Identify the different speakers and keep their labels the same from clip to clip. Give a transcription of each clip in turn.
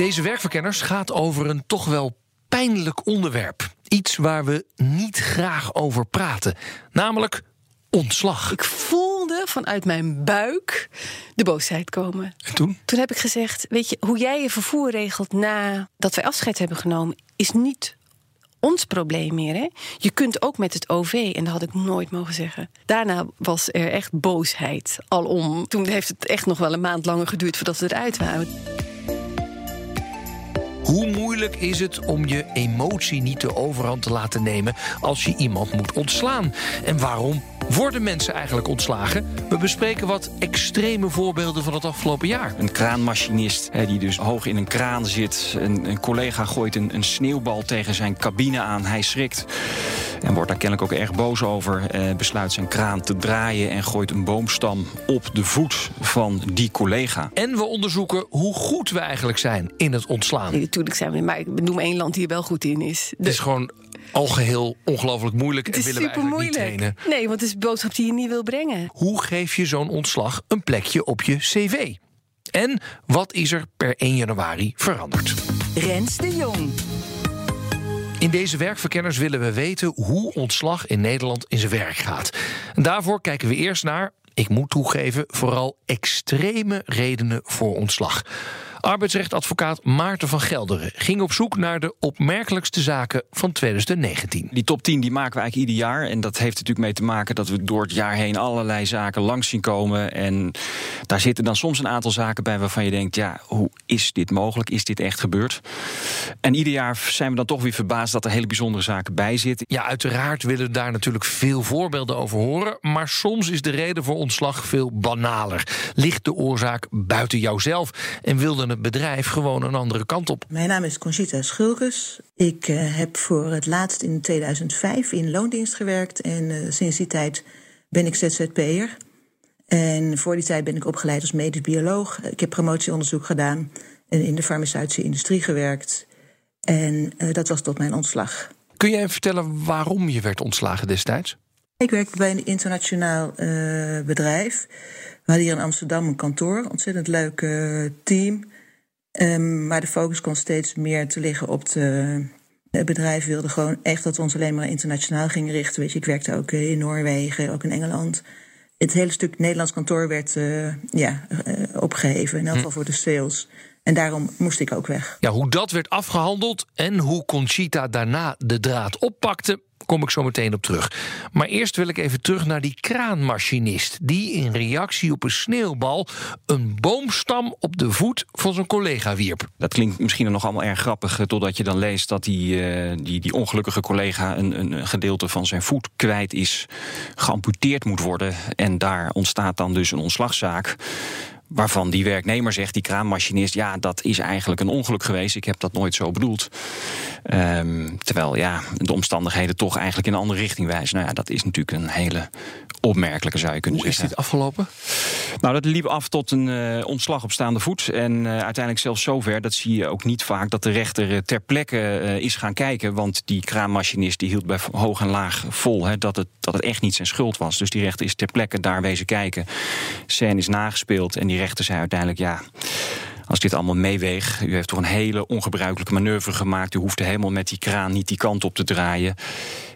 Speaker 1: Deze werkverkenners gaat over een toch wel pijnlijk onderwerp. Iets waar we niet graag over praten. Namelijk ontslag.
Speaker 2: Ik voelde vanuit mijn buik de boosheid komen.
Speaker 1: En toen?
Speaker 2: Toen heb ik gezegd: Weet je, hoe jij je vervoer regelt nadat wij afscheid hebben genomen, is niet ons probleem meer. Hè? Je kunt ook met het OV, en dat had ik nooit mogen zeggen. Daarna was er echt boosheid alom. Toen heeft het echt nog wel een maand langer geduurd voordat we eruit waren.
Speaker 1: Hoe moeilijk is het om je emotie niet de overhand te laten nemen als je iemand moet ontslaan? En waarom worden mensen eigenlijk ontslagen? We bespreken wat extreme voorbeelden van het afgelopen jaar.
Speaker 3: Een kraanmachinist hè, die dus hoog in een kraan zit. Een, een collega gooit een, een, sneeuwbal tegen zijn cabine aan. Hij schrikt en wordt daar kennelijk ook erg boos over. Eh, besluit zijn kraan te draaien en gooit een boomstam op de voet van die collega.
Speaker 1: En we onderzoeken hoe goed we eigenlijk zijn in het ontslaan.
Speaker 2: Natuurlijk zijn we, maar ik noem één land die er wel goed in is.
Speaker 1: Het is gewoon algeheel ongelooflijk moeilijk
Speaker 2: Het
Speaker 1: en willen we
Speaker 2: super
Speaker 1: eigenlijk niet trainen.
Speaker 2: Nee, want het is een boodschap die je niet wil brengen.
Speaker 1: Hoe geef je zo'n ontslag een plekje op je cv? En wat is er per 1 januari veranderd?
Speaker 4: Rens de Jong.
Speaker 1: In deze werkverkenners willen we weten hoe ontslag in Nederland in zijn werk gaat. En daarvoor kijken we eerst naar, ik moet toegeven, vooral extreme redenen voor ontslag. Arbeidsrechtadvocaat Maarten van Gelderen ging op zoek naar de opmerkelijkste zaken van 2019.
Speaker 3: Die top 10 die maken we eigenlijk ieder jaar. En dat heeft natuurlijk mee te maken dat we door het jaar heen allerlei zaken langs zien komen. En daar zitten dan soms een aantal zaken bij waarvan je denkt: ja, hoe is dit mogelijk? Is dit echt gebeurd? En ieder jaar zijn we dan toch weer verbaasd dat er hele bijzondere zaken bij zitten.
Speaker 1: Ja, uiteraard willen we daar natuurlijk veel voorbeelden over horen. Maar soms is de reden voor ontslag veel banaler. Ligt de oorzaak buiten jouzelf en wilde het bedrijf gewoon een andere kant op?
Speaker 5: Mijn naam is Conchita Schulkes. Ik uh, heb voor het laatst in 2005 in loondienst gewerkt. En uh, sinds die tijd ben ik ZZP'er. En voor die tijd ben ik opgeleid als medisch bioloog. Ik heb promotieonderzoek gedaan en in de farmaceutische industrie gewerkt. En uh, dat was tot mijn ontslag.
Speaker 1: Kun jij vertellen waarom je werd ontslagen destijds?
Speaker 5: Ik werkte bij een internationaal uh, bedrijf. We hadden hier in Amsterdam een kantoor, ontzettend leuk uh, team. Um, maar de focus kon steeds meer te liggen op de. Het bedrijf wilde gewoon echt dat we ons alleen maar internationaal gingen richten. Weet je, ik werkte ook in Noorwegen, ook in Engeland. Het hele stuk Nederlands kantoor werd uh, ja, uh, opgeheven, in elk geval voor de sales. En daarom moest ik ook weg.
Speaker 1: Ja, hoe dat werd afgehandeld en hoe Conchita daarna de draad oppakte, kom ik zo meteen op terug. Maar eerst wil ik even terug naar die kraanmachinist... die in reactie op een sneeuwbal een boomstam op de voet van zijn collega wierp.
Speaker 3: Dat klinkt misschien nog allemaal erg grappig... totdat je dan leest dat die, uh, die, die ongelukkige collega... Een, een gedeelte van zijn voet kwijt is, geamputeerd moet worden... en daar ontstaat dan dus een ontslagzaak... Waarvan die werknemer zegt, die kraanmachinist, ja, dat is eigenlijk een ongeluk geweest. Ik heb dat nooit zo bedoeld. Um, terwijl ja, de omstandigheden toch eigenlijk in een andere richting wijzen. Nou ja, dat is natuurlijk een hele opmerkelijke, zou je kunnen
Speaker 1: Hoe
Speaker 3: zeggen.
Speaker 1: is dit afgelopen?
Speaker 3: Nou, dat liep af tot een uh, ontslag op staande voet. En uh, uiteindelijk zelfs zover, dat zie je ook niet vaak, dat de rechter uh, ter plekke is gaan kijken. Want die kraanmachinist die hield bij hoog en laag vol hè, dat, het, dat het echt niet zijn schuld was. Dus die rechter is ter plekke daar wezen kijken. Scène is nagespeeld en die rechter zei uiteindelijk ja. Als dit allemaal meeweegt, u heeft toch een hele ongebruikelijke manoeuvre gemaakt. U hoeft helemaal met die kraan niet die kant op te draaien.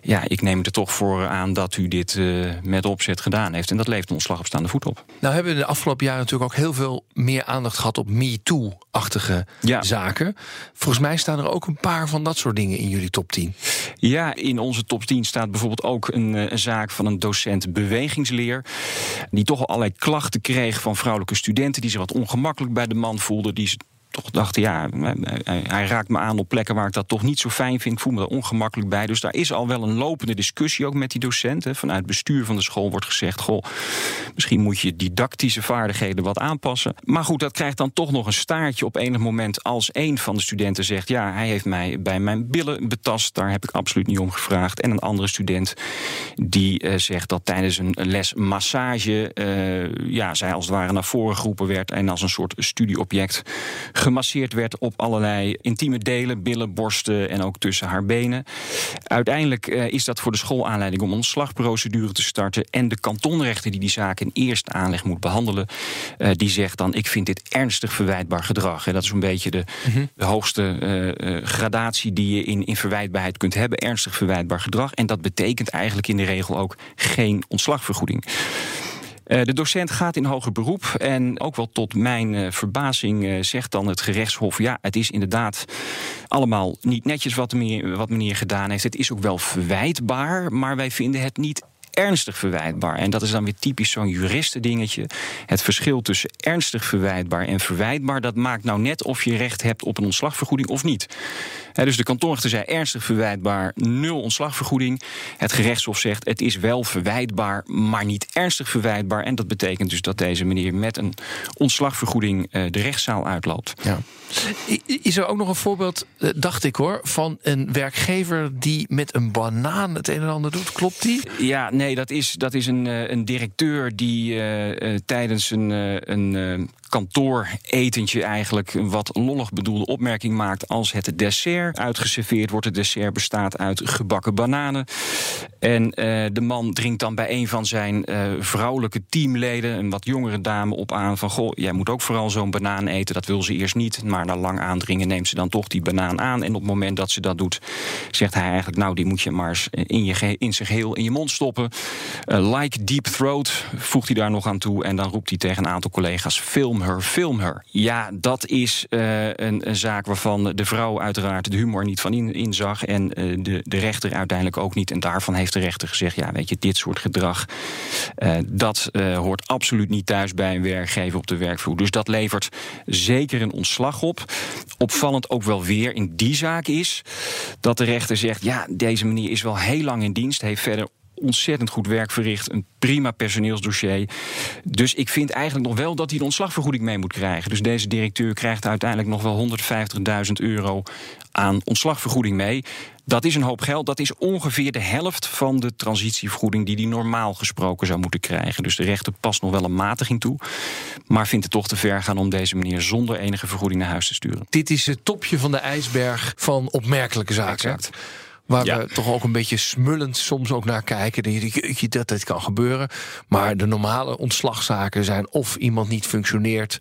Speaker 3: Ja, ik neem er toch voor aan dat u dit uh, met opzet gedaan heeft. En dat levert een ontslag op staande voet op.
Speaker 1: Nou hebben we de afgelopen jaren natuurlijk ook heel veel meer aandacht gehad op MeToo-achtige ja. zaken. Volgens mij staan er ook een paar van dat soort dingen in jullie top 10.
Speaker 3: Ja, in onze top 10 staat bijvoorbeeld ook een, een zaak van een docent bewegingsleer. Die toch al allerlei klachten kreeg van vrouwelijke studenten. Die zich wat ongemakkelijk bij de man voelden. Die toch dachten, ja, hij, hij, raakt me aan op plekken waar ik dat toch niet zo fijn vind. Ik voel me er ongemakkelijk bij. Dus daar is al wel een lopende discussie ook met die docenten. Vanuit bestuur van de school wordt gezegd: Goh, misschien moet je didactische vaardigheden wat aanpassen. Maar goed, dat krijgt dan toch nog een staartje op enig moment als een van de studenten zegt: Ja, hij heeft mij bij mijn billen betast. Daar heb ik absoluut niet om gevraagd. En een andere student die zegt dat tijdens een les massage, ja, zij als het ware naar voren geroepen werd en als een soort studieobject gemasseerd werd op allerlei intieme delen, billen, borsten en ook tussen haar benen. Uiteindelijk uh, is dat voor de school aanleiding om ontslagprocedure te starten. En de kantonrechter die die zaak in eerste aanleg moet behandelen, uh, die zegt dan: Ik vind dit ernstig verwijtbaar gedrag. En dat is een beetje de, de hoogste uh, gradatie die je in, in verwijtbaarheid kunt hebben. Ernstig verwijtbaar gedrag. En dat betekent eigenlijk in de regel ook geen ontslagvergoeding. Uh, de docent gaat in hoger beroep. En ook wel tot mijn uh, verbazing uh, zegt dan het gerechtshof: ja, het is inderdaad allemaal niet netjes wat meneer, wat gedaan heeft. Het is ook wel verwijtbaar, maar wij vinden het niet ernstig verwijtbaar. En dat is dan weer typisch zo'n juristendingetje. Het verschil tussen ernstig verwijtbaar en verwijtbaar... dat maakt nou net of je recht hebt op een ontslagvergoeding of niet. Dus de kantonrechter zei ernstig verwijtbaar, nul ontslagvergoeding. Het gerechtshof zegt het is wel verwijtbaar, maar niet ernstig verwijtbaar. En dat betekent dus dat deze meneer met een ontslagvergoeding uh, de rechtszaal uitloopt.
Speaker 1: Ja. Is er ook nog een voorbeeld, dacht ik hoor, van een werkgever die met een banaan het een en ander doet? Klopt die?
Speaker 3: Ja, nee, dat is, dat is een, een directeur die uh, tijdens een, een kantooretentje eigenlijk een wat lollig bedoelde opmerking maakt als het dessert uitgeserveerd wordt. Het dessert bestaat uit gebakken bananen. En uh, de man dringt dan bij een van zijn uh, vrouwelijke teamleden, een wat jongere dame, op aan van goh, jij moet ook vooral zo'n banaan eten. Dat wil ze eerst niet, maar na lang aandringen neemt ze dan toch die banaan aan. En op het moment dat ze dat doet, zegt hij eigenlijk, nou die moet je maar eens in, je in zijn geheel in je mond stoppen. Uh, like deep throat voegt hij daar nog aan toe. En dan roept hij tegen een aantal collega's, film her, film her. Ja, dat is uh, een, zaak waarvan de vrouw uiteraard de humor niet van in, inzag. En uh, de, de rechter uiteindelijk ook niet. En daarvan heeft de rechter gezegd: ja, weet je, dit soort gedrag. Uh, dat hoort absoluut niet thuis bij een werkgever op de werkvloer. Dus dat levert zeker een ontslag op. Opvallend ook wel weer in die zaak is dat de rechter zegt: ja, deze meneer is wel heel lang in dienst, heeft verder ontzettend goed werk verricht. Een prima personeelsdossier. Dus ik vind eigenlijk nog wel dat hij de ontslagvergoeding mee moet krijgen. Dus deze directeur krijgt uiteindelijk nog wel 150.000 euro aan ontslagvergoeding mee. Dat is een hoop geld. Dat is ongeveer de helft van de transitievergoeding die hij normaal gesproken zou moeten krijgen. Dus de rechter past nog wel een matiging toe. Maar vindt het toch te ver gaan om deze meneer zonder enige vergoeding naar huis te sturen.
Speaker 1: Dit is het topje van de ijsberg van opmerkelijke zaken.
Speaker 3: Exact.
Speaker 1: Waar ja. we toch ook een beetje smullend soms ook naar kijken. Dat, dat dit kan gebeuren. Maar de normale ontslagzaken zijn of iemand niet functioneert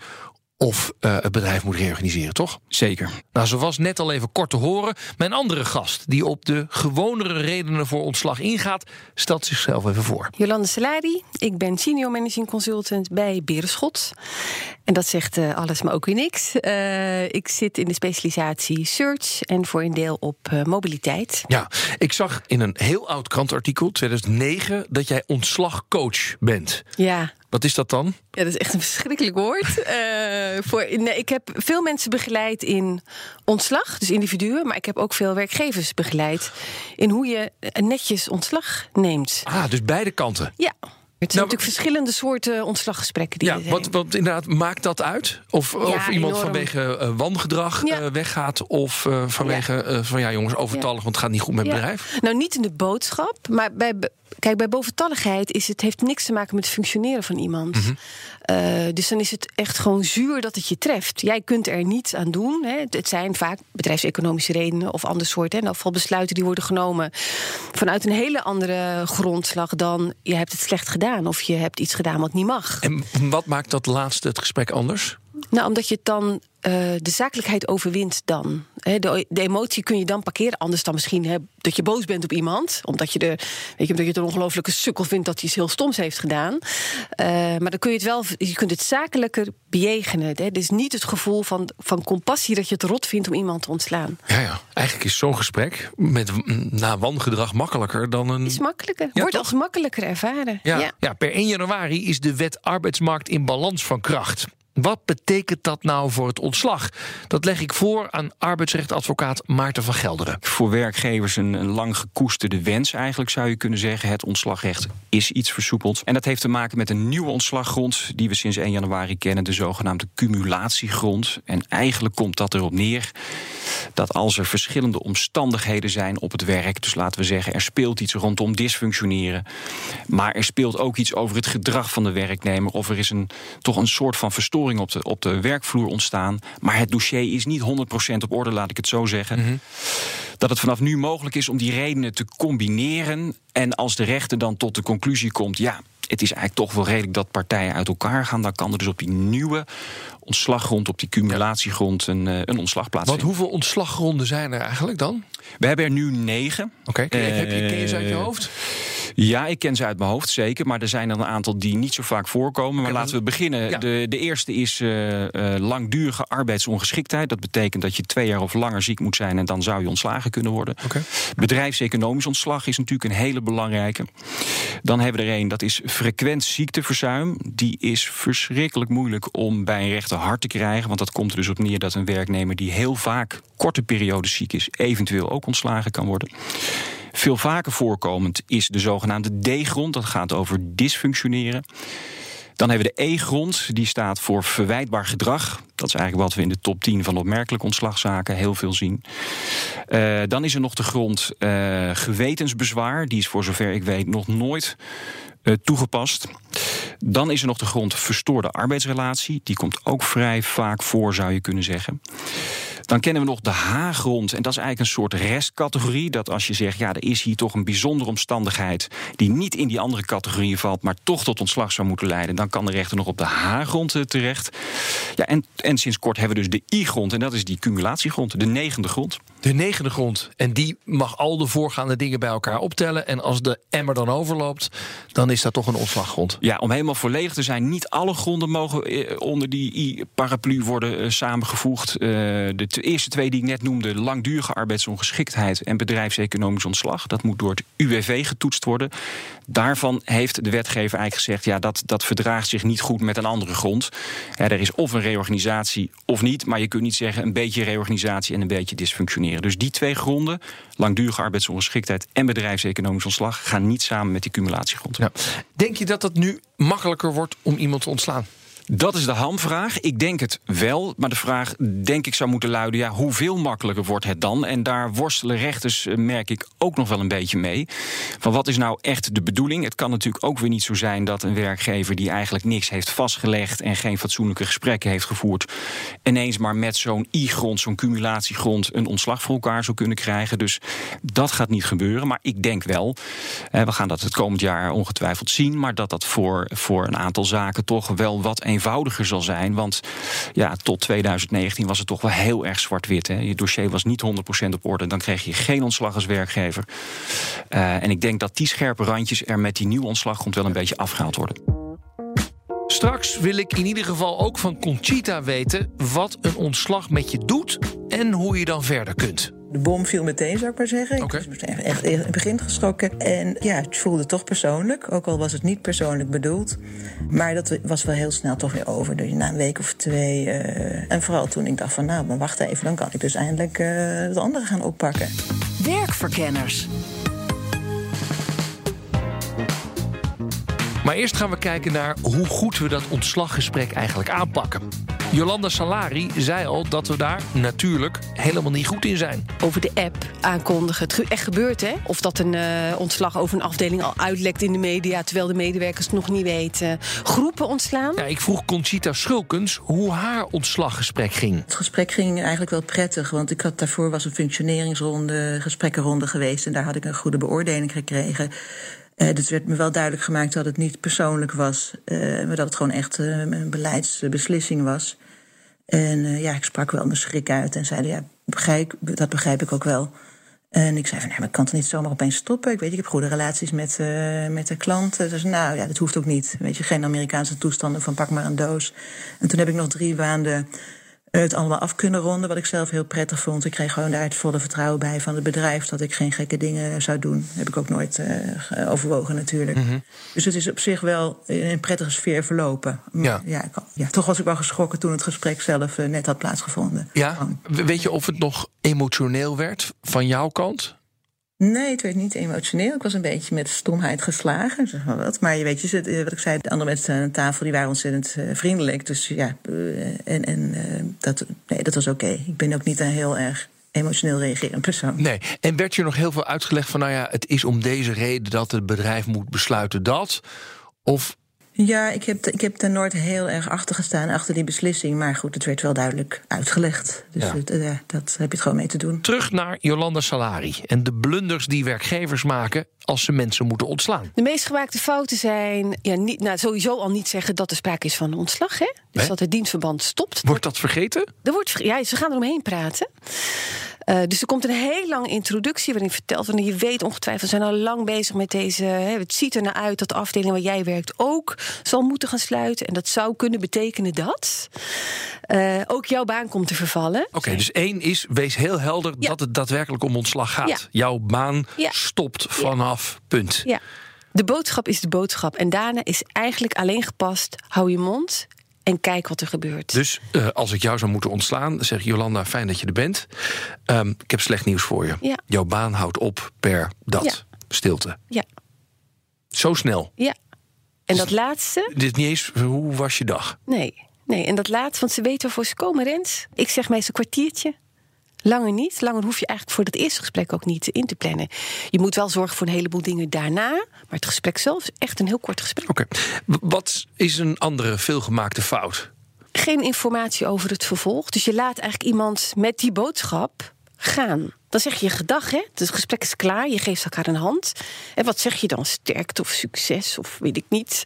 Speaker 1: of uh, het bedrijf moet reorganiseren, toch?
Speaker 3: Zeker.
Speaker 1: Nou, zo was net al even kort te horen. Mijn andere gast, die op de gewonere redenen voor ontslag ingaat, stelt zichzelf even voor.
Speaker 2: Jolande Salari, ik ben senior managing consultant bij Berenschot. En dat zegt uh, alles, maar ook weer niks. Uh, ik zit in de specialisatie search en voor een deel op mobiliteit.
Speaker 1: Ja, ik zag in een heel oud krantartikel, 2009, dat jij ontslagcoach bent.
Speaker 2: Ja.
Speaker 1: Wat is dat dan?
Speaker 2: Ja, dat is echt een verschrikkelijk woord. uh, voor, nee, ik heb veel mensen begeleid in ontslag, dus individuen. Maar ik heb ook veel werkgevers begeleid in hoe je netjes ontslag neemt.
Speaker 1: Ah, dus beide kanten.
Speaker 2: Ja. Het zijn nou, natuurlijk verschillende soorten ontslaggesprekken die
Speaker 1: ja, wat, wat inderdaad maakt dat uit? Of, ja, of iemand enorm. vanwege uh, wangedrag ja. uh, weggaat, of uh, vanwege van ja, jongens, overtallig, want het gaat niet goed met het bedrijf?
Speaker 2: Nou, niet in de boodschap, maar bij. Kijk, bij boventalligheid is het, heeft niks te maken met het functioneren van iemand. Mm -hmm. dus dan is het echt gewoon zuur dat het je treft. Jij kunt er niets aan doen. Hè. Het zijn vaak bedrijfseconomische redenen of ander soort. Hè. Afval besluiten die worden genomen vanuit een hele andere grondslag dan je hebt het slecht gedaan of je hebt iets gedaan wat niet mag.
Speaker 1: En wat maakt dat laatste het gesprek anders?
Speaker 2: Nou, omdat je het dan uh, de zakelijkheid overwint dan. De, de, emotie kun je dan parkeren. Anders dan misschien dat je boos bent op iemand. Omdat je, de, weet je, omdat je het een ongelofelijke sukkel vindt dat hij iets heel stoms heeft gedaan. Uh, maar dan kun je het wel, je kunt het zakelijker bejegenen. Hè. Dus niet het gevoel van, van compassie dat je het rot vindt om iemand te ontslaan.
Speaker 1: Ja, ja. eigenlijk is zo'n gesprek met na wangedrag makkelijker dan een.
Speaker 2: Is makkelijker. Ja, Wordt toch? als makkelijker ervaren.
Speaker 1: Ja. Ja. ja, per 1 januari is de wet arbeidsmarkt in balans van kracht. Wat betekent dat nou voor het ontslag? Dat leg ik voor aan arbeidsrechtadvocaat Maarten van Gelderen.
Speaker 3: Voor werkgevers een, een lang gekoesterde wens eigenlijk zou je kunnen zeggen. Het ontslagrecht is iets versoepeld. En dat heeft te maken met een nieuwe ontslaggrond die we sinds 1 januari kennen, de zogenaamde cumulatiegrond. En eigenlijk komt dat erop neer dat als er verschillende omstandigheden zijn op het werk, dus laten we zeggen er speelt iets rondom dysfunctioneren, maar er speelt ook iets over het gedrag van de werknemer of er is een, toch een soort van verstoring op de, op de werkvloer ontstaan, maar het dossier is niet 100% op orde, laat ik het zo zeggen.
Speaker 1: Mhm.
Speaker 3: Dat het vanaf nu mogelijk is om die redenen te combineren. En als de rechter dan tot de conclusie komt, ja, het is eigenlijk toch wel redelijk dat partijen uit elkaar gaan. Dan kan er dus op die nieuwe ontslaggrond, op die cumulatiegrond, een, eh, een ontslag
Speaker 1: Want
Speaker 3: plaatsvinden.
Speaker 1: hoeveel ontslaggronden zijn er eigenlijk dan?
Speaker 3: We hebben er nu negen.
Speaker 1: Oké, heb je, ken je ze uit je
Speaker 3: Eh,
Speaker 1: hoofd?
Speaker 3: Ja, ik ken ze uit mijn hoofd, zeker. Maar er zijn er een aantal die niet zo vaak voorkomen. Maar laten we beginnen.
Speaker 1: Ja.
Speaker 3: De, de eerste is eh, eh, langdurige arbeidsongeschiktheid. Dat betekent dat je twee jaar of langer ziek moet zijn... en dan zou je ontslagen kunnen worden.
Speaker 1: Oké.
Speaker 3: Bedrijfseconomisch ontslag is natuurlijk een hele belangrijke. Dan hebben we er een, dat is frequent ziekteverzuim. Die is verschrikkelijk moeilijk om bij een rechter hard te krijgen. Want dat komt er dus op neer dat een werknemer die heel vaak korte periodes ziek is... eventueel ook ontslagen kan worden. Veel vaker voorkomend is de zogenaamde D-grond. Dat gaat over dysfunctioneren. Dan hebben we de E-grond, die staat voor verwijtbaar gedrag. Dat is eigenlijk wat we in de top 10 van opmerkelijke ontslagzaken heel veel zien. Eh, dan is er nog de grond eh, gewetensbezwaar. Die is voor zover ik weet nog nooit eh, toegepast. Dan is er nog de grond verstoorde arbeidsrelatie. Die komt ook vrij vaak voor, zou je kunnen zeggen. Dan kennen we nog de H-grond. En dat is eigenlijk een soort restcategorie. Dat als je zegt, ja, er is hier toch een bijzondere omstandigheid... die niet in die andere categorieën valt... maar toch tot ontslag zou moeten leiden... dan kan de rechter nog op de H-grond eh, terecht. Ja, en, en sinds kort hebben we dus de I-grond. En dat is die cumulatiegrond, de negende grond.
Speaker 1: De negende grond. En die mag al de voorgaande dingen bij elkaar optellen. En als de emmer dan overloopt, dan is dat toch een ontslaggrond.
Speaker 3: Ja, om helemaal volledig te zijn, niet alle gronden mogen eh, onder die I-paraplu worden eh, samengevoegd. Eh, de eerste twee die ik net noemde, langdurige arbeidsongeschiktheid en bedrijfseconomisch ontslag, dat moet door het UWV getoetst worden. Daarvan heeft de wetgever eigenlijk gezegd, ja, dat, dat verdraagt zich niet goed met een andere grond. Er is of een reorganisatie of niet, maar je kunt niet zeggen een beetje reorganisatie en een beetje dysfunctioneren. Dus die twee gronden, langdurige arbeidsongeschiktheid en bedrijfseconomisch ontslag, gaan niet samen met die cumulatiegrond.
Speaker 1: Denk je dat het nu makkelijker wordt om iemand te ontslaan?
Speaker 3: Dat is de hamvraag. Ik denk het wel. Maar de vraag, denk ik, zou moeten luiden: ja, hoeveel makkelijker wordt het dan? En daar worstelen rechters, eh, merk ik, ook nog wel een beetje mee. Van wat is nou echt de bedoeling? Het kan natuurlijk ook weer niet zo zijn dat een werkgever die eigenlijk niks heeft vastgelegd en geen fatsoenlijke gesprekken heeft gevoerd, ineens maar met zo'n I-grond, zo'n cumulatiegrond, een ontslag voor elkaar zou kunnen krijgen. Dus dat gaat niet gebeuren. Maar ik denk wel, eh, we gaan dat het komend jaar ongetwijfeld zien, maar dat dat voor, voor een aantal zaken toch wel wat eenvoudiger zal zijn. Want ja, tot 2019 was het toch wel heel erg zwart-wit. Je dossier was niet 100% op orde. Dan kreeg je geen ontslag als werkgever. Eh, en ik denk dat die scherpe randjes er met die nieuwe ontslaggrond wel een beetje afgehaald worden.
Speaker 1: Straks wil ik in ieder geval ook van Conchita weten wat een ontslag met je doet en hoe je dan verder kunt.
Speaker 5: De bom viel meteen, zou ik maar zeggen.
Speaker 1: Oké.
Speaker 5: Ik was meteen echt, echt in het begin geschrokken. En ja, het voelde toch persoonlijk. Ook al was het niet persoonlijk bedoeld. Maar dat was wel heel snel toch weer over. Dus na een week of twee. eh, en vooral toen ik dacht van nou, maar wacht even. Dan kan ik dus eindelijk eh, het andere gaan oppakken.
Speaker 4: Werkverkenners.
Speaker 1: Maar eerst gaan we kijken naar hoe goed we dat ontslaggesprek eigenlijk aanpakken. Jolanda Salari zei al dat we daar natuurlijk helemaal niet goed in zijn.
Speaker 2: over de app aankondigen. Het echt gebeurt, hè? Of dat een eh, ontslag over een afdeling al uitlekt in de media... terwijl de medewerkers het nog niet weten. Groepen ontslaan.
Speaker 1: Ja, ik vroeg Conchita Schulkens hoe haar ontslaggesprek ging.
Speaker 5: Het gesprek ging eigenlijk wel prettig. Want ik had daarvoor was een functioneringsronde, gesprekkenronde geweest. En daar had ik een goede beoordeling gekregen. Eh, dus werd me wel duidelijk gemaakt dat het niet persoonlijk was. eh, maar dat het gewoon echt eh, een beleidsbeslissing was. En ja, ik sprak wel mijn schrik uit en zei: Ja, begrijp, dat begrijp ik ook wel. En ik zei van, nee, maar ik kan het niet zomaar opeens stoppen. Ik weet, ik heb goede relaties met, met de klanten. Dus nou ja, dat hoeft ook niet. Weet je, geen Amerikaanse toestanden van pak maar een doos. En toen heb ik nog drie maanden het allemaal af kunnen ronden, wat ik zelf heel prettig vond. Ik kreeg gewoon daar het volle vertrouwen bij van het bedrijf dat ik geen gekke dingen zou doen. Heb ik ook nooit uh, overwogen natuurlijk.
Speaker 1: Mhm.
Speaker 5: Dus het is op zich wel in een prettige sfeer verlopen.
Speaker 1: Ja.
Speaker 5: Ja, ik, ja, toch was ik wel geschrokken toen het gesprek zelf uh, net had plaatsgevonden.
Speaker 1: Ja,
Speaker 5: Gewoon.
Speaker 1: weet je of het nog emotioneel werd van jouw kant?
Speaker 5: Nee, het werd niet emotioneel. Ik was een beetje met stomheid geslagen, zeg maar wat. Maar je weet, je zit, eh, wat ik zei, de andere mensen aan tafel die waren ontzettend uh, vriendelijk. Dus ja, uh, en, en dat, nee, dat was oké. Ik ben ook niet een heel erg emotioneel reagerend persoon.
Speaker 1: Nee, en werd je nog heel veel uitgelegd van, nou ja, het is om deze reden dat het bedrijf moet besluiten dat? Of
Speaker 5: ja, ik heb, ik heb daar nooit heel erg achter gestaan, achter die beslissing. Maar goed, het werd wel duidelijk uitgelegd. Dus
Speaker 1: Ja.
Speaker 5: het, uh, dat heb je het gewoon mee te doen.
Speaker 1: terug naar Jolanda Salari en de blunders die werkgevers maken als ze mensen moeten ontslaan.
Speaker 2: De meest gemaakte fouten zijn ja, niet, nou, sowieso al niet zeggen dat er sprake is van een ontslag. Hè? Dus
Speaker 1: Nee.
Speaker 2: dat het dienstverband stopt.
Speaker 1: Wordt dat vergeten?
Speaker 2: Er wordt, ja, ze gaan eromheen praten. Uh, dus er komt een heel lange introductie waarin vertelt. Want je weet ongetwijfeld, we zijn al lang bezig met deze. Hè, het ziet er naar uit dat de afdeling waar jij werkt ook zal moeten gaan sluiten. En dat zou kunnen betekenen dat uh, ook jouw baan komt te vervallen.
Speaker 1: Oké, okay, dus één is, wees heel helder
Speaker 2: Ja.
Speaker 1: dat het daadwerkelijk om ontslag gaat.
Speaker 2: Ja.
Speaker 1: Jouw baan
Speaker 2: Ja.
Speaker 1: stopt vanaf punt.
Speaker 2: Ja. De boodschap is de boodschap. En daarna is eigenlijk alleen gepast: hou je mond en kijk wat er gebeurt.
Speaker 1: Dus uh, als ik jou zou moeten ontslaan, zeg Jolanda, fijn dat je er bent. Um, ik heb slecht nieuws voor je.
Speaker 2: Ja.
Speaker 1: Jouw baan houdt op per dat.
Speaker 2: Ja.
Speaker 1: Stilte.
Speaker 2: Ja,
Speaker 1: Zo snel.
Speaker 2: ja. En dat laatste,
Speaker 1: Dit niet eens, hoe was je dag?
Speaker 2: nee. Nee, en dat laatste, want ze weten waarvoor ze komen, Rens. Ik zeg meestal een kwartiertje. Langer niet. Langer hoef je eigenlijk voor dat eerste gesprek ook niet in te plannen. Je moet wel zorgen voor een heleboel dingen daarna. Maar het gesprek zelf is echt een heel kort gesprek.
Speaker 1: Oké. Wat is een andere veelgemaakte fout?
Speaker 2: Geen informatie over het vervolg. Dus je laat eigenlijk iemand met die boodschap gaan. Dan zeg je gedag, hè? Het gesprek is klaar, je geeft elkaar een hand. En wat zeg je dan? Sterkte of succes of weet ik niet.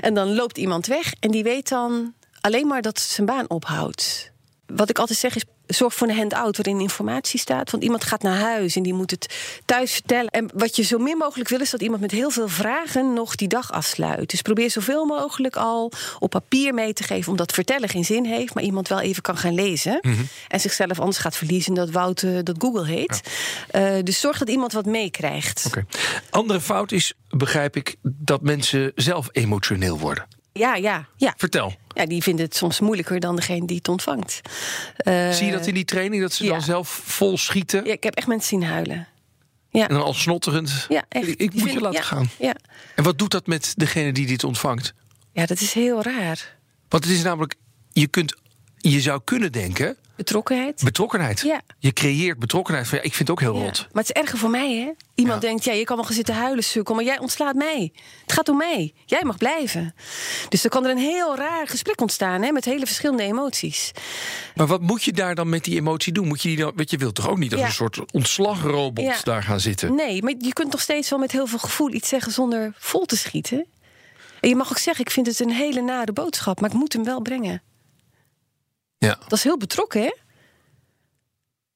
Speaker 2: En dan loopt iemand weg en die weet dan alleen maar dat zijn baan ophoudt. Wat ik altijd zeg is, zorg voor een handout waarin informatie staat. Want iemand gaat naar huis en die moet het thuis vertellen. En wat je zo min mogelijk wil is dat iemand met heel veel vragen nog die dag afsluit. Dus probeer zoveel mogelijk al op papier mee te geven. Omdat vertellen geen zin heeft, maar iemand wel even kan gaan lezen. En zichzelf anders gaat verliezen dat Wout dat Google heet. Eh, dus zorg dat iemand wat meekrijgt.
Speaker 1: Andere fout is, begrijp ik, dat mensen zelf emotioneel worden.
Speaker 2: Ja, ja, ja.
Speaker 1: Vertel.
Speaker 2: Ja, die vinden het soms moeilijker dan degene die het ontvangt. Eh,
Speaker 1: Zie je dat in die training, dat ze
Speaker 2: ja.
Speaker 1: dan zelf vol schieten?
Speaker 2: Ja, ik heb echt mensen zien huilen. Ja,
Speaker 1: En dan al snotterend.
Speaker 2: ja echt.
Speaker 1: Ik, ik moet je laten
Speaker 2: ja,
Speaker 1: gaan.
Speaker 2: Ja.
Speaker 1: En wat doet dat met degene die dit ontvangt?
Speaker 2: ja, dat is heel raar.
Speaker 1: Want het is namelijk, je, kunt, je zou kunnen denken,
Speaker 2: Betrokkenheid.
Speaker 1: betrokkenheid.
Speaker 2: Ja.
Speaker 1: Je creëert betrokkenheid. Van, ja, ik vind het ook heel
Speaker 2: Ja.
Speaker 1: rot.
Speaker 2: Maar het is erger voor mij, hè? Iemand
Speaker 1: Ja.
Speaker 2: denkt, ja, je kan wel gaan zitten huilen, sukkel, maar jij ontslaat mij. Het gaat om mij. Jij mag blijven. Dus er kan er een heel raar gesprek ontstaan, hè? Met hele verschillende emoties.
Speaker 1: Maar wat moet je daar dan met die emotie doen? Moet je die dan, want je wilt toch ook niet als een soort ontslagrobot daar gaan zitten?
Speaker 2: Nee, maar je kunt toch steeds wel met heel veel gevoel iets zeggen zonder vol te schieten. En je mag ook zeggen, ik vind het een hele nare boodschap, maar ik moet hem wel brengen.
Speaker 1: Ja.
Speaker 2: Dat is heel betrokken, hè?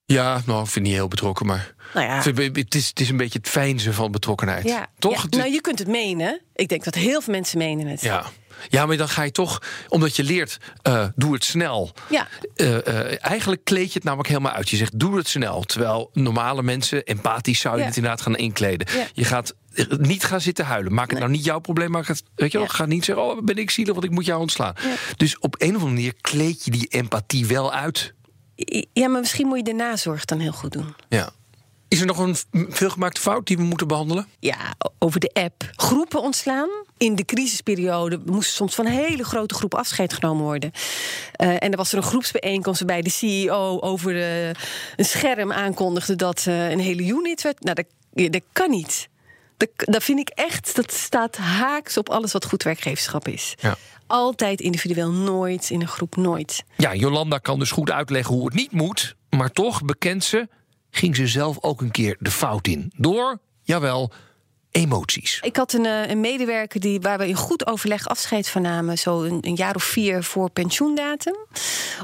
Speaker 1: ja, nou, ik vind het niet heel betrokken, maar
Speaker 2: Nou ja.
Speaker 1: het, is, het is een beetje het fijnzen van betrokkenheid.
Speaker 2: Ja,
Speaker 1: Toch?
Speaker 2: Ja, nou, je kunt het menen. Ik denk dat heel veel mensen menen het.
Speaker 1: Ja. ja, maar dan ga je toch, omdat je leert, eh, doe het snel.
Speaker 2: Ja.
Speaker 1: Eh, eh, eigenlijk kleed je het namelijk helemaal uit. Je zegt, doe het snel. Terwijl normale mensen, empathisch zou je
Speaker 2: Ja.
Speaker 1: het inderdaad gaan inkleden.
Speaker 2: Ja.
Speaker 1: Je gaat niet gaan zitten huilen. Maak het
Speaker 2: Nee.
Speaker 1: nou niet jouw probleem. Maak het, weet je wel,
Speaker 2: Ja.
Speaker 1: ga niet zeggen, oh, ben ik zielig, want ik moet jou ontslaan.
Speaker 2: Ja.
Speaker 1: Dus op een of andere manier kleed je die empathie wel uit.
Speaker 2: Ja, maar misschien moet je de nazorg dan heel goed doen.
Speaker 1: Ja. Is er nog een veelgemaakte fout die we moeten behandelen?
Speaker 2: Ja, over de app. Groepen ontslaan. In de crisisperiode moest soms van een hele grote groep afscheid genomen worden. Eh, en er was er een groepsbijeenkomst waarbij de CEO over de, een scherm aankondigde dat eh, een hele unit werd. Nou, dat, dat kan niet. Dat, vind ik echt, dat staat haaks op alles wat goed werkgeverschap is.
Speaker 1: Ja.
Speaker 2: Altijd individueel, nooit in een groep, nooit.
Speaker 1: Ja, Jolanda kan dus goed uitleggen hoe het niet moet. Maar toch, bekent ze, ging ze zelf ook een keer de fout in. Door, jawel, emoties.
Speaker 2: Ik had een, eh, een medewerker die, waar we in goed overleg afscheid van namen. Zo een, een jaar of vier voor pensioendatum.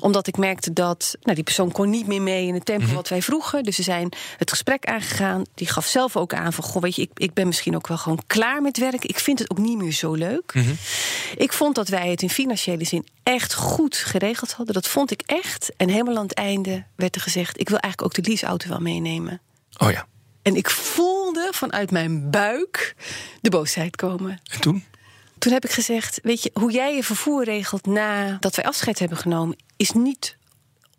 Speaker 2: Omdat ik merkte dat nou, die persoon kon niet meer mee in het tempo wat wij vroegen. Dus ze zijn het gesprek aangegaan. Die gaf zelf ook aan van... Goh, weet je, ik, ik ben misschien ook wel gewoon klaar met werk. Ik vind het ook niet meer zo leuk. Ik vond dat wij het in financiële zin echt goed geregeld hadden. Dat vond ik echt. En helemaal aan het einde werd er gezegd... ik wil eigenlijk ook de leaseauto wel meenemen.
Speaker 1: Oh ja.
Speaker 2: En ik voelde vanuit mijn buik de boosheid komen.
Speaker 1: En toen?
Speaker 2: Toen heb ik gezegd: Weet je, hoe jij je vervoer regelt nadat wij afscheid hebben genomen, is niet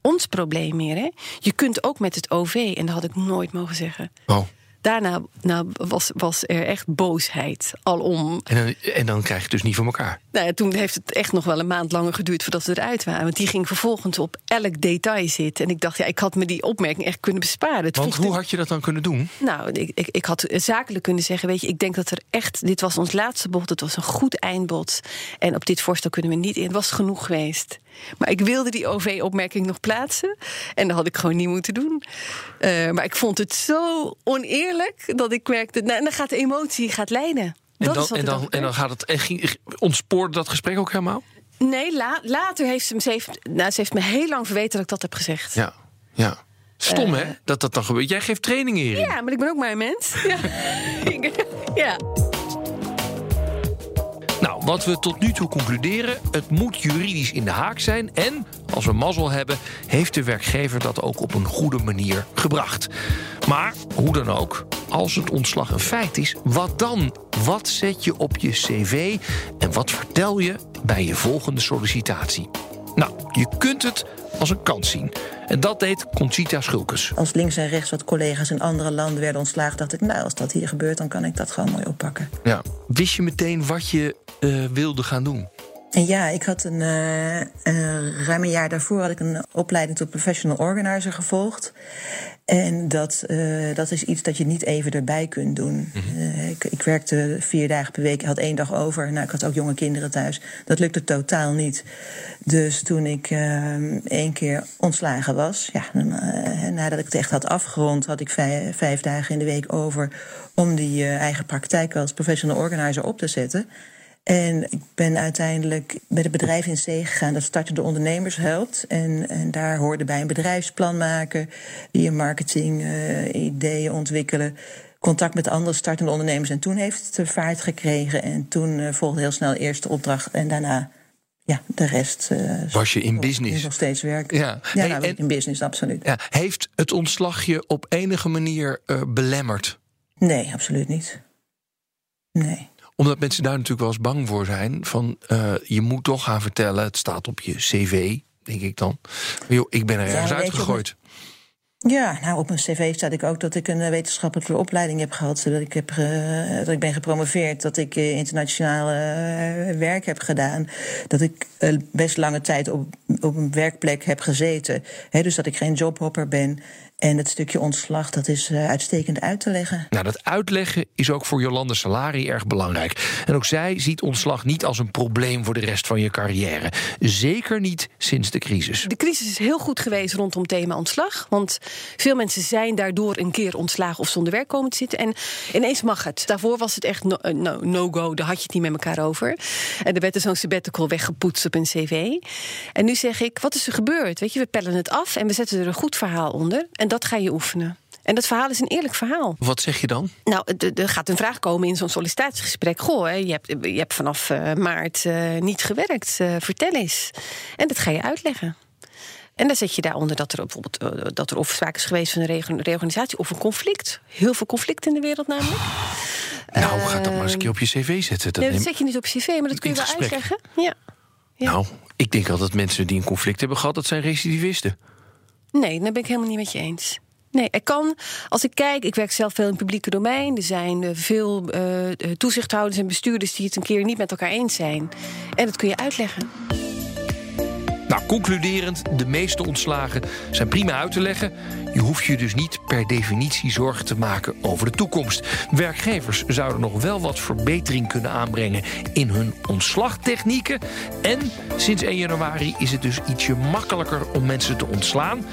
Speaker 2: ons probleem meer. Hè? Je kunt ook met het OV, en dat had ik nooit mogen zeggen.
Speaker 1: Oh.
Speaker 2: Daarna nou, was, was er echt boosheid alom.
Speaker 1: En dan, en dan krijg je het dus niet voor elkaar.
Speaker 2: Nou ja, toen heeft het echt nog wel een maand langer geduurd voordat we eruit waren. Want die ging vervolgens op elk detail zitten. En ik dacht, ja, ik had me die opmerking echt kunnen besparen. Het
Speaker 1: Want hoe had je dat dan kunnen doen?
Speaker 2: Nou, ik, ik, ik had zakelijk kunnen zeggen, weet je, ik denk dat er echt, dit was ons laatste bod, het was een goed eindbod. En op dit voorstel kunnen we niet in. Het was genoeg geweest. Maar ik wilde die OV-opmerking nog plaatsen. En dat had ik gewoon niet moeten doen. Eh, maar ik vond het zo oneerlijk dat ik merkte, nou, dan gaat de emotie gaat leiden.
Speaker 1: En dan, en, dan, en dan gaat het. En ging, ontspoorde dat gesprek ook helemaal?
Speaker 2: Nee, la- later heeft ze, me- ze, heeft, nou, ze heeft me heel lang verweten dat ik dat heb gezegd.
Speaker 1: Ja. ja. Stom, hè? Dat dat dan gebeurt. Jij geeft trainingen hierin.
Speaker 2: Ja, maar ik ben ook maar een mens. Ja. Ja.
Speaker 1: Wat we tot nu toe concluderen: het moet juridisch in de haak zijn. En als we mazzel hebben, heeft de werkgever dat ook op een goede manier gebracht. Maar hoe dan ook, als het ontslag een feit is, wat dan? Wat zet je op je cv en wat vertel je bij je volgende sollicitatie? Nou, je kunt het als een kans zien. En dat deed Conchita Schulkes.
Speaker 5: Als links en rechts wat collega's in andere landen werden ontslagen, dacht ik, nou, als dat hier gebeurt, dan kan ik dat gewoon mooi oppakken.
Speaker 1: Ja. Wist je meteen wat je eh, wilde gaan doen?
Speaker 5: Ja, ik had een eh, ruim een jaar daarvoor had ik een opleiding tot professional organizer gevolgd. En dat, eh, dat is iets dat je niet even erbij kunt doen. Eh, ik, ik werkte vier dagen per week, had één dag over. Nou, ik had ook jonge kinderen thuis. Dat lukte totaal niet. Dus toen ik één keer ontslagen was, ja, nadat ik het echt had afgerond, had ik vijf, vijf dagen in de week over om die eigen praktijk als professional organizer op te zetten. En ik ben uiteindelijk bij het bedrijf in zee gegaan dat startende ondernemers helpt. En, en daar hoorde bij een bedrijfsplan maken, die een marketing eh, ideeën ontwikkelen. Contact met andere startende ondernemers. En toen heeft het vaart gekregen. En toen eh, volgde heel snel eerst de opdracht. En daarna ja, de rest. eh,
Speaker 1: Was je in
Speaker 5: nog-
Speaker 1: business?
Speaker 5: Nog steeds werken.
Speaker 1: Ja.
Speaker 5: Ja,
Speaker 1: Hey,
Speaker 5: nou,
Speaker 1: en-
Speaker 5: in business, absoluut.
Speaker 1: Ja, heeft het ontslag je op enige manier belemmerd?
Speaker 5: Nee, absoluut niet. Nee.
Speaker 1: Omdat mensen daar natuurlijk wel eens bang voor zijn. Van eh, je moet toch gaan vertellen, het staat op je cv, denk ik dan. Joh, ik ben er ergens uitgegooid.
Speaker 5: Ja, nou op mijn cv staat ik ook dat ik een eh, wetenschappelijke opleiding heb gehad. Dat ik, heb, ge- dat ik ben gepromoveerd, dat ik eh, internationaal eh, werk heb gedaan. Dat ik eh, best lange tijd op, op een werkplek heb gezeten. Dus dat ik geen jobhopper ben. En het stukje ontslag, dat is eh, uitstekend uit te leggen.
Speaker 1: Nou, dat uitleggen is ook voor Jolande Salari erg belangrijk. En ook zij ziet ontslag niet als een probleem voor de rest van je carrière. Zeker niet sinds de crisis.
Speaker 2: De crisis is heel goed geweest rondom thema ontslag. Want veel mensen zijn daardoor een keer ontslagen of zonder werk komen te zitten. En ineens mag het. Daarvoor was het echt no- eh, no- no-go. Daar had je het niet met elkaar over. En er werd er zo'n sabbatical weggepoetst op een cv. En nu zeg ik, wat is er gebeurd? Weet je, we pellen het af en we zetten er een goed verhaal onder. En dat ga je oefenen. En dat verhaal is een eerlijk verhaal.
Speaker 1: Wat zeg je dan?
Speaker 2: Nou, er gaat een vraag komen in zo'n sollicitatiegesprek. Goh, hè, je, hebt, je hebt vanaf eh, maart eh, niet gewerkt. Eh, vertel eens. En dat ga je uitleggen. En dan zet je daaronder dat er bijvoorbeeld dat er of sprake is geweest van een reorganisatie of een conflict. Heel veel conflict in de wereld namelijk.
Speaker 1: Nou, ga dat maar eens een keer op je cv zetten. Dat
Speaker 2: Nee, dat zet je niet op cv, maar dat kun je wel
Speaker 1: gesprek.
Speaker 2: uitleggen. Ja. ja.
Speaker 1: Nou, ik denk altijd mensen die een conflict hebben gehad, dat zijn recidivisten.
Speaker 2: Nee, daar ben ik helemaal niet met je eens. Nee, er kan, als ik kijk, ik werk zelf veel in het publieke domein. Er zijn eh, veel eh, eh, toezichthouders en bestuurders die het een keer niet met elkaar eens zijn. En dat kun je uitleggen.
Speaker 1: Concluderend, de meeste ontslagen zijn prima uit te leggen. Je hoeft je dus niet per definitie zorgen te maken over de toekomst. Werkgevers zouden nog wel wat verbetering kunnen aanbrengen in hun ontslagtechnieken. En sinds 1 januari is het dus ietsje makkelijker om mensen te ontslaan.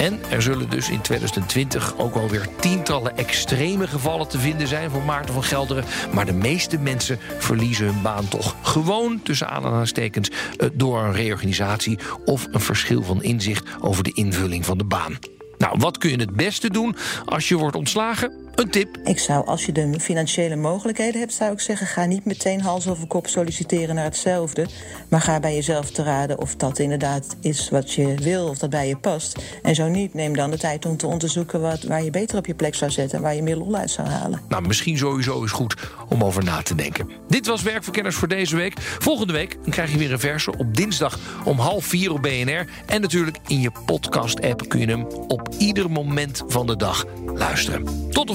Speaker 1: En er zullen dus in 2020 ook alweer tientallen extreme gevallen te vinden zijn voor Maarten van Gelderen. Maar de meeste mensen verliezen hun baan toch gewoon tussen aanhalingstekens eh, door een reorganisatie of een verschil van inzicht over de invulling van de baan. Nou, wat kun je het beste doen als je wordt ontslagen? Een tip.
Speaker 5: Ik zou, als je de financiële mogelijkheden hebt, zou ik zeggen: ga niet meteen hals over kop solliciteren naar hetzelfde. Maar ga bij jezelf te raden of dat inderdaad is wat je wil, of dat bij je past. En zo niet, neem dan de tijd om te onderzoeken wat, waar je beter op je plek zou zetten en waar je meer lol uit zou halen.
Speaker 1: Nou, misschien sowieso is goed om over na te denken. Dit was Werkverkenners voor deze week. Volgende week krijg je weer een verse op dinsdag om half vier op BNR. En natuurlijk in je podcast-app kun je hem op ieder moment van de dag luisteren. Tot de